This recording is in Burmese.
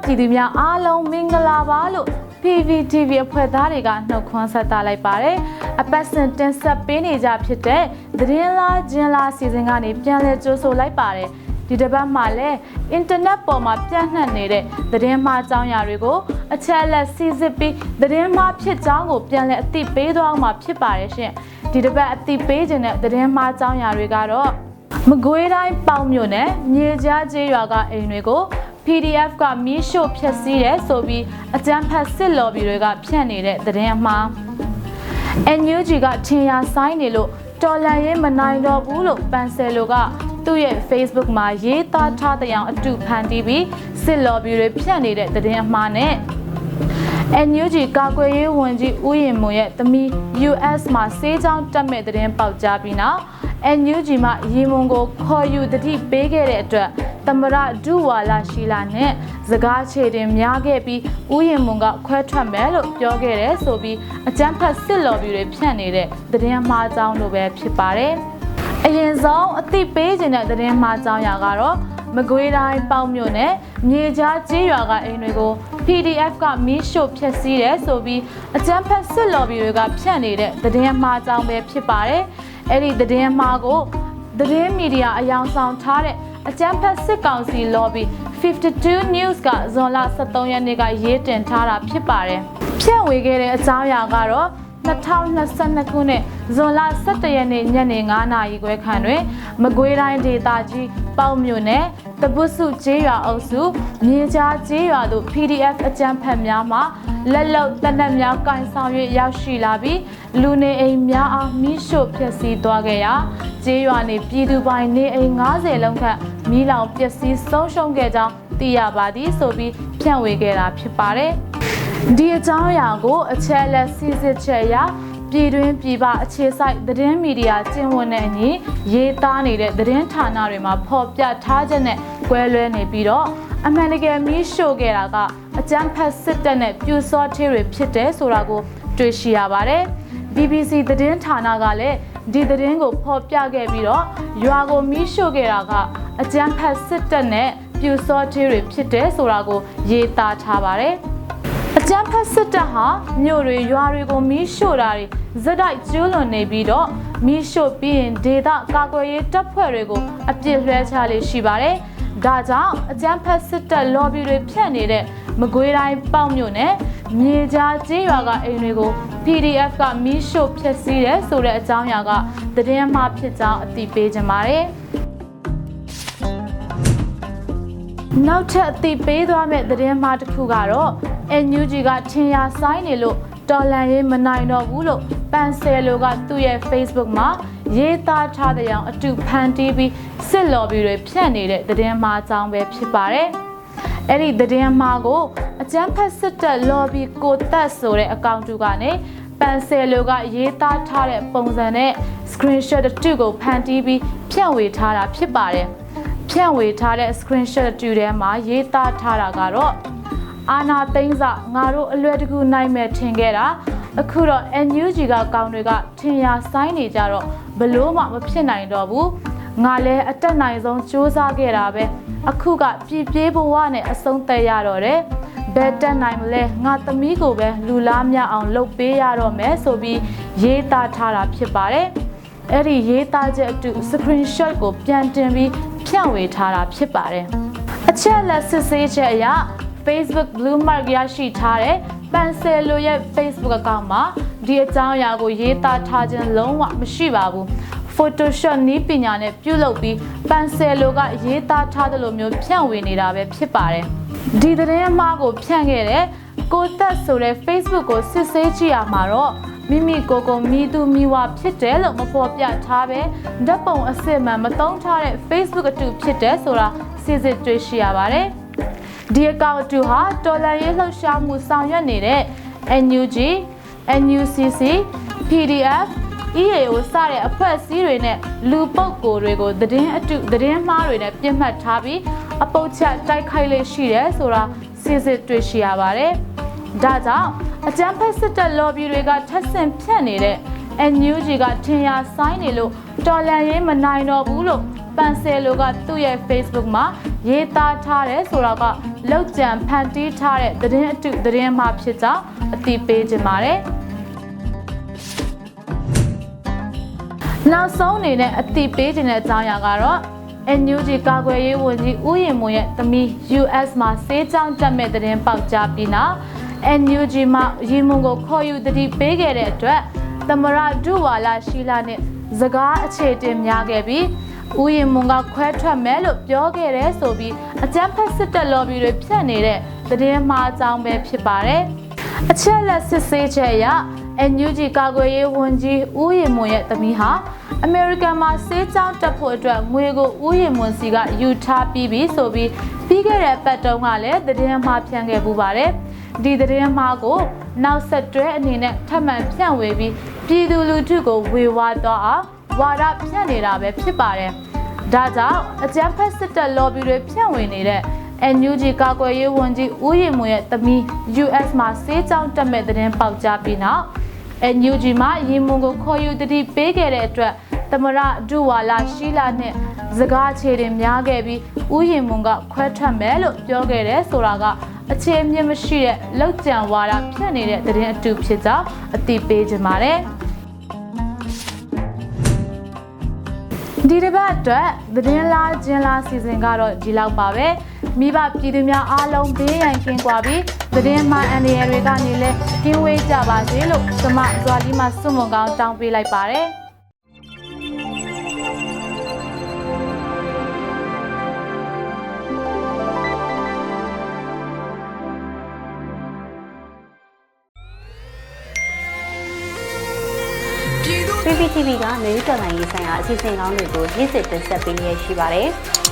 ပြည်သူများအားလုံးမင်္ဂလာပါလို့ PVTV အဖွဲ့သားတွေကနှုတ်ခွန်းဆက်သလိုက်ပါတယ်။အပတ်စဉ်တင်ဆက်ပေးနေကြဖြစ်တဲ့သတင်းလားဂျင်လားစီစဉ်ကနေပြန်လည်ကြိုဆိုလိုက်ပါတယ်။ဒီတစ်ပတ်မှာလည်းအင်တာနက်ပေါ်မှာပြန့်နှံ့နေတဲ့သတင်းမှားကြောင်းရာတွေကိုအချက်အလက်စီစစ်ပြီးသတင်းမှားဖြစ်ကြောင်းကိုပြန်လည်အသိပေးသွားအောင်မှာဖြစ်ပါတယ်ရှင်။ဒီတစ်ပတ်အသိပေးခြင်းတဲ့သတင်းမှားကြောင်းရာတွေကတော့မကွေးတိုင်းပေါင်မြို့နယ်မြေကြားကျေးရွာကအိမ်တွေကို PDF ကမီးရှို့ဖျက်ဆီးတယ်ဆိုပြီးအကြမ်းဖက်စစ်လော်ဘီတွေကဖြန့်နေတဲ့သတင်းအမှား NUG ကထင်ရဆိုင်နေလို့တော်လန်ရေးမနိုင်တော့ဘူးလို့ပန်ဆယ်လိုကသူ့ရဲ့ Facebook မှာရေးသားထားတဲ့အောင်အတူဖန်တီးပြီးစစ်လော်ဘီတွေဖြန့်နေတဲ့သတင်းအမှားနဲ့ NUG ကာကွယ်ရေးဝန်ကြီးဦးရင်မွန်ရဲ့သမီး US မှာစေးချောင်းတက်မဲ့တဲ့တင်ပေါက်ကြားပြီးနောက် NUG မှာရီမွန်ကိုခေါ်ယူတတိပေးခဲ့တဲ့အတွက် သမရဒူဝါလာရှိလာနဲ့စကားခြေတင်များခဲ့ပြီးဦးရင်မွန်ကခွဲထွက်မယ်လို့ပြောခဲ့တယ်ဆိုပြီးအကြမ်းဖက်စစ်လော်ဘီတွေဖြန့်နေတဲ့သတင်းမှားကြောင်းလိုပဲဖြစ်ပါတယ်။အရင်ဆုံးအသိပေးခြင်းတဲ့သတင်းမှားကြောင်းရာကတော့မကွေးတိုင်းပေါင်မြို့နယ်မြေကြားကျေးရွာကအိမ်တွေကို PDF ကမီးရှို့ဖျက်ဆီးတယ်ဆိုပြီးအကြမ်းဖက်စစ်လော်ဘီတွေကဖြန့်နေတဲ့သတင်းမှားကြောင်းပဲဖြစ်ပါတယ်။အဲ့ဒီသတင်းမှားကိုသတင်းမီဒီယာအယောင်ဆောင်ထားတဲ့ အကြမ်းဖက်စစ်ကောင်စီ lobby 52 news ကဇွန်လ23ရက်နေ့ကရေးတင်ထားတာဖြစ်ပါတယ်။ဖြန့်ဝေခဲ့တဲ့အကြောင်းအရာကတော့2022ခုနှစ်ဇွန်လ17ရက်နေ့ညနေ9:00နာရီခွဲခန့်တွင် မကွေးတိုင်းဒေသကြီးပေါ့မြို့နယ်တပုစုကျေးရွာအုပ်စုမြေကြားကျေးရွာသို့ PDF အကြမ်းဖက်များမှလက်လုံလက်နက်များကင်ဆောင်၍ရောက်ရှိလာပြီးလူနေအိမ်များအားမိရှို့ဖျက်ဆီးသွားခဲ့ရာ ကျေးရွာနေပြည်သူပိုင်နေအိမ်90လုံးခန့်မိလောင်ပျက်စီးဆုံးရှုံးခဲ့ကြောင်းသိရပါသည်ဆိုပြီးဖြန့်ဝေခဲ့တာဖြစ်ပါတယ်။ဒီအကြောင်းအရာကိုအချက်အလက်စစ်စစ်ချက်အရပြည်တွင်းပြည်ပအခြေစိုက်သတင်းမီဒီယာကျင့်ဝတ်နဲ့အညီရေးသားနေတဲ့သတင်းဌာနတွေမှာဖော်ပြထားချက်နဲ့ကွဲလွဲနေပြီးတော့အမှန်တကယ်မီးရှို့ခဲ့တာကအကြမ်းဖက်စစ်တပ်နဲ့ပြူစောထေးတွေဖြစ်တယ်ဆိုတာကိုတွေ့ရှိရပါတယ်။ BBC သတင်းဌာနကလည်း ဒီသတင်းကိုဖော်ပြခဲ့ပြီးတော့ရွာကိုမီးရှို့ခဲ့တာကအကြမ်းဖက်စစ်တပ်နဲ့ပြူစောထေးတွေဖြစ်တယ်ဆိုတာကိုရေးသားထားပါတယ်။အကြမ်းဖက်စစ်တပ်ဟာမြို့တွေရွာတွေကိုမီးရှို့တာတွေဇက်တိုက်ကျူးလွန်နေပြီးတော့မီးရှို့ပြီးရင်ဒေသကာကွယ်ရေးတပ်ဖွဲ့တွေကိုအပြစ်လွှဲချလေးရှိပါတယ်။ဒါကြောင့်အကြမ်းဖက်စစ်တပ် lobby တွေဖြန့်နေတဲ့မကွေးတိုင်းပေါ့မြို့နယ်မြေကြားကျေးရွာကအိမ်တွေကို PDF ကမီးရှို့ဖျက်ဆီးတယ်ဆိုတဲ့အကြောင်းအရာကသတင်းမှားဖြစ်ကြောင်းအသိပေးကြပါတယ်။နောက်ထပ်အသိပေးသွားမယ့်သတင်းမှားတစ်ခုကတော့ NUG ကထင်ရဆိုင်နေလို့တော်လန်ရေးမနိုင်တော့ဘူးလို့ပန်ဆယ်လိုကသူ့ရဲ့ Facebook မှာရေးသားထားတဲ့အောင်အတူဖန်တီးပြီးစစ်လော်ဘီတွေဖြန့်နေတဲ့သတင်းမှားအကြောင်းပဲဖြစ်ပါတယ်။အဲ့ဒီသတင်းမှားကို အကျန်းဖက်စစ်တပ် lobby ကိုတက်ဆိုတဲ့အကောင့်တူကနေပန်ဆယ်လိုကရေးသားထားတဲ့ပုံစံနဲ့ screenshot တူကိုဖန်တီးပြီးဖြန့်ဝေထားတာဖြစ်ပါတယ်။ဖြန့်ဝေထားတဲ့ screenshot တူထဲမှာရေးသားထားတာကတော့အာနာသိန်းစငါတို့အလွယ်တကူနိုင်မဲ့ထင်ခဲ့တာအခုတော့ NUG ကကောင်တွေကထင်ရဆိုင်နေကြတော့ဘလို့မှမဖြစ်နိုင်တော့ဘူးငါလည်းအတက်နိုင်ဆုံးစူးစမ်းခဲ့တာပဲအခုကပြည့်ပြေးဘဝနဲ့အဆုံးသက်ရတော့တယ် ဘယ်တက်နိုင်မလဲငါသမီးကိုပဲလူလားမြအောင်လှုပ်ပေးရတော့မယ်ဆိုပြီးရေးသားထားတာဖြစ်ပါတယ်အဲ့ဒီရေးသားချက်အတူ screenshot ကိုပြန်တင်ပြီးဖြန့်ဝေထားတာဖြစ်ပါတယ်အချက်လက်စစ်ဆေးချက်အရ Facebook Blue Mark ရရှိထားတဲ့ပန်ဆယ်လိုရဲ့ Facebook အကောင့်မှာဒီအကြောင်းအရာကိုရေးသားထားခြင်းလုံးဝမရှိပါဘူး Photoshop နည်းပညာနဲ့ပြုလုပ်ပြီးပန်ဆယ်လိုကရေးသားထားသလိုမျိုးဖြန့်ဝေနေတာပဲဖြစ်ပါတယ် ဒီသတင်းအမှားကိုဖြန့်ခဲ့တဲ့ကိုသက်ဆိုတဲ့ Facebook ကိုစစ်ဆေးကြည့်ရမှာတော့မိမိကိုယ်ကိုမိသူမိဝဖြစ်တယ်လို့မဖော်ပြထားပဲဓာတ်ပုံအစစ်မှန်မသုံးထားတဲ့ Facebook အတူဖြစ်တယ်ဆိုတာစစ်စစ်တွေ့ရှိရပါတယ်ဒီအကောင့်တူဟာတော်လန်ရေးလှုပ်ရှားမှုဆောင်ရွက်နေတဲ့ NUG, NUCC, PDF, EAO စတဲ့အဖွဲ့အစည်းတွေနဲ့လူပုဂ္ဂိုလ်တွေကိုသတင်းအတုသတင်းမှားတွေနဲ့ပြစ်မှတ်ထားပြီး အပုတ်ချက်တိုက်ခိုက်လေးရှိတယ်ဆိုတာစစ်စစ်တွေ့ရှိရပါတယ်။ဒါကြောင့်အကြမ်းဖက်စစ်တပ် lobby တွေကထပ်ဆင့်ဖြန့်နေတဲ့ NUG ကထင်ရဆိုင်နေလို့တော်လန်ရေးမနိုင်တော့ဘူးလို့ပန်ဆယ်လိုကသူ့ရဲ့ Facebook မှာရေးသားထားတယ်ဆိုတော့ကလောက်ကြံဖန်တီးထားတဲ့သတင်းအတုသတင်းမှာဖြစ်ကြောင်းအသိပေးခြင်းပါတယ်နောက်ဆုံးအနေနဲ့အသိပေးခြင်းတဲ့အကြောင်းအရာကတော့ NUG ကာကွယ်ရေးဝန်ကြီးဦးရင်မွန်ရဲ့သမီး US မှာစေးကြောင်းတက်မဲ့သတင်းပေါက်ကြားပြီးနောက် NUG မှာရီမွန်ကိုခေါ်ယူတတိပေးခဲ့တဲ့အတွက်သမရဒုဝါလာရှိလာနဲ့စကားအခြေတင်များခဲ့ပြီးဦးရင်မွန်ကခွဲထွက်မယ်လို့ပြောခဲ့တယ်ဆိုပြီးအကြမ်းဖက်စစ်တပ် lobby တွေဖြတ်နေတဲ့သတင်းမှားအကြောင်းပဲဖြစ်ပါတယ်။အချက်လက်စစ်ဆေးချက်အရ NUG ကာကွယ်ရေးဝန်ကြီးဦးရင်မွန်ရဲ့သမီးဟာအမေရိကန်မှာစေးကြောင်းတက်ဖို့အတွက်ငွေကိုဦးရင်မွန်စီကယူထားပြီးပြီဆိုပြီးပြီးခဲ့တဲ့ပတ်တုန်းကလည်းသတင်းမှားဖြန့်ခဲ့ပူပါတယ်။ဒီသတင်းမှားကို နောက်ဆက်တွဲအနေနဲ့ထပ်မံဖြန့်ဝေပြီးပြည်သူလူထုကိုဝေဝါးသွားအောင်ဝါဒဖြန့်နေတာပဲဖြစ်ပါတယ်။ဒါကြောင့်အကြမ်းဖက်စစ်တပ် lobby တွေဖြန့်ဝေနေတဲ့ NUG ကာကွယ်ရေးဝန်ကြီးဦးရင်မွန်ရဲ့သမီး US မှာစေးကြောင်းတက်မဲ့သတင်းပေါက်ကြားပြီးနောက် NUG မှာရင်မွန်ကိုခေါ်ယူတတိပေးခဲ့တဲ့အတွက်သမရဒုဝါလာရှိလာနဲ့စကားခြေတင်များခဲ့ပြီးဥယျင်မွန်ကခွဲထွက်မယ်လို့ပြောခဲ့တယ်ဆိုတာကအခြေအမြင့်မရှိတဲ့လောက်ကြံဝါဒဖြန့်နေတဲ့သတင်းအတူဖြစ်ကြောင်းအသိပေးခြင်းပါတယ်ဒီတစ်ပတ်အတွက်သတင်းလားကျင်းလားစီစဉ်ကတော့ဒီလောက်ပါပဲ မိဘပြည်သူများအားလုံးဘေးရန်ကင်းကွာပြီးသတင်းမှန်အန္တရာယ်တွေကနေလည်းကင်းဝေးကြပါစေလို့ကျွန်မဇွာလီမစွန့်မွန်ကောင်းတောင်းပေးလိုက်ပါတယ် PPTV ကအမေရိကန်နိုင်ငံဆိုင်ရာအစီအစဉ်ကောင်းတွေကိုနေ့စဉ်တင်ဆက်ပေးနေရရှိပါတယ်။